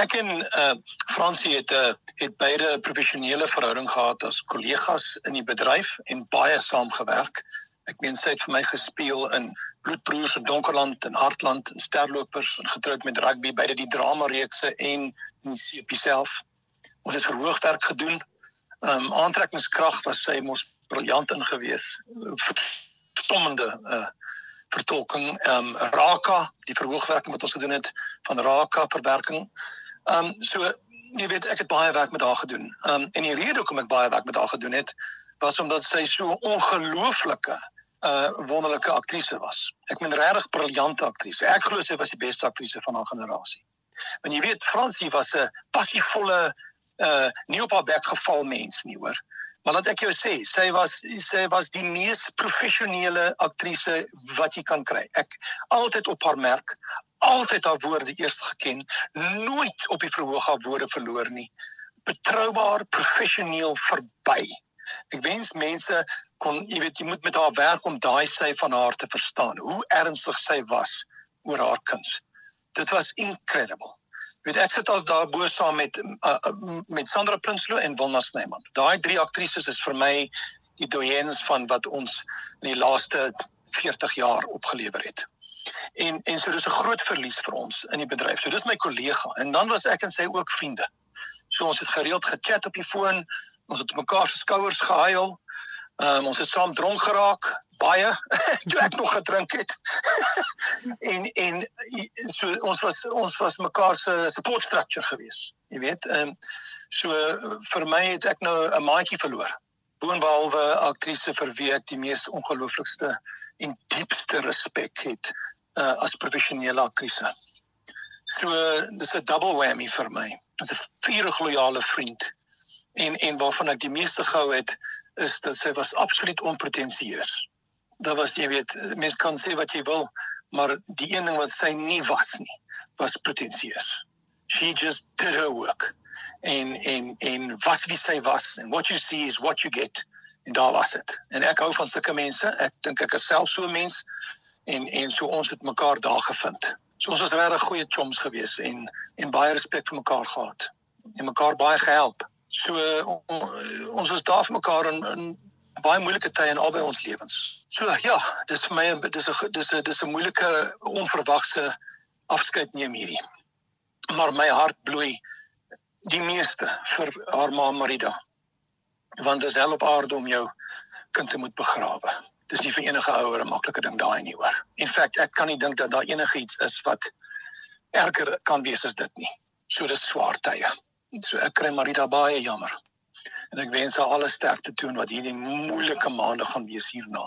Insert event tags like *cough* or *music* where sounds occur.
ek en uh Fransie het 'n uh, het beide 'n professionele verhouding gehad as kollegas in die bedryf en baie saamgewerk. Ek meen sy het vir my gespeel in Bloedbroers in Donkerland en Hartland en Sterlopers en getroud met rugby beide die drama reekse en in die CP self. Ons het verhoogwerk gedoen. Ehm um, aantrekkingskrag was sy mos briljant ingewees. Verstommende uh vertolking ehm um, Raka, die verhoogwerking wat ons gedoen het van Raka verwerking. Ehm um, so jy weet ek het baie werk met haar gedoen. Ehm um, en die rede hoekom ek baie werk met haar gedoen het was omdat sy so ongelooflike 'n uh, wonderlike aktrise was. Ek meen regtig briljante aktrise. Ek glo sy was die beste aktrise van haar generasie. Want jy weet Fransie was 'n passievolle uh nie op haar bek geval mens nie hoor. Maar laat ek jou sê, sy was sy was die mees professionele aktrise wat jy kan kry. Ek altyd op haar merk, altyd haar woorde eers geken, nooit op die verhoog haar woorde verloor nie. Betroubaar, professioneel verby. Ek wens mense kon, jy weet, jy moet met haar werk om daai sy van haar te verstaan, hoe ernstig sy was oor haar kuns. Dit was incredible weet ek sit as daar bo saam met uh, uh, met Sandra Prinsloo en Wilna Snyman. Daai drie aktrises is vir my die doyens van wat ons in die laaste 40 jaar opgelewer het. En en so dis 'n groot verlies vir ons in die bedryf. So dis my kollega en dan was ek en sy ook vriende. So ons het gereeld gechat op die foon, ons het mekaar se skouers gehuil. Um, ons het saam dronk geraak, baie *laughs* toe ek nog gedrink het. *laughs* en en so ons was ons was mekaar se support structure gewees. Jy weet, ehm um, so vir my het ek nou 'n maatjie verloor. Boonbehalwe aktrise vir wie ek die mees ongelooflikste en diepste respek het uh, as professionele aktrise. So dis 'n double whammy vir my. Dis 'n vurig loyale vriend en en waarvan ek die meeste gehou het is dat sy was absoluut onpretensieus. Daar was jy weet mense kan sê wat jy wil maar die een ding wat sy nie was nie was pretensieus. She just did her work en en en was wie sy was and what you see is what you get. En daar was dit en ek hou van sulke mense. Ek dink ek is self so 'n mens en en so ons het mekaar daar gevind so ons was regtig goeie chums gewees en en baie respek vir mekaar gehad en mekaar baie gehelp so on, ons was daar vir mekaar in, in baie moeilike tye in albei ons lewens. So ja, dis vir my dis 'n dis 'n dis 'n moeilike onverwagse afskeid neem hierdie. Maar my hart bloei die meeste vir haar ma Marida. Want dit is hel op aarde om jou kind te moet begrawe. Dis nie vir enige ouer 'n maklike ding daai nie hoor. In feite ek kan nie dink dat daar enigiets is wat erger kan wees as dit nie. So dis swaar tye. So ek kry Marida baie jammer en ek wens haar alle sterkte toe in wat hierdie moeilike maande gaan wees hierna.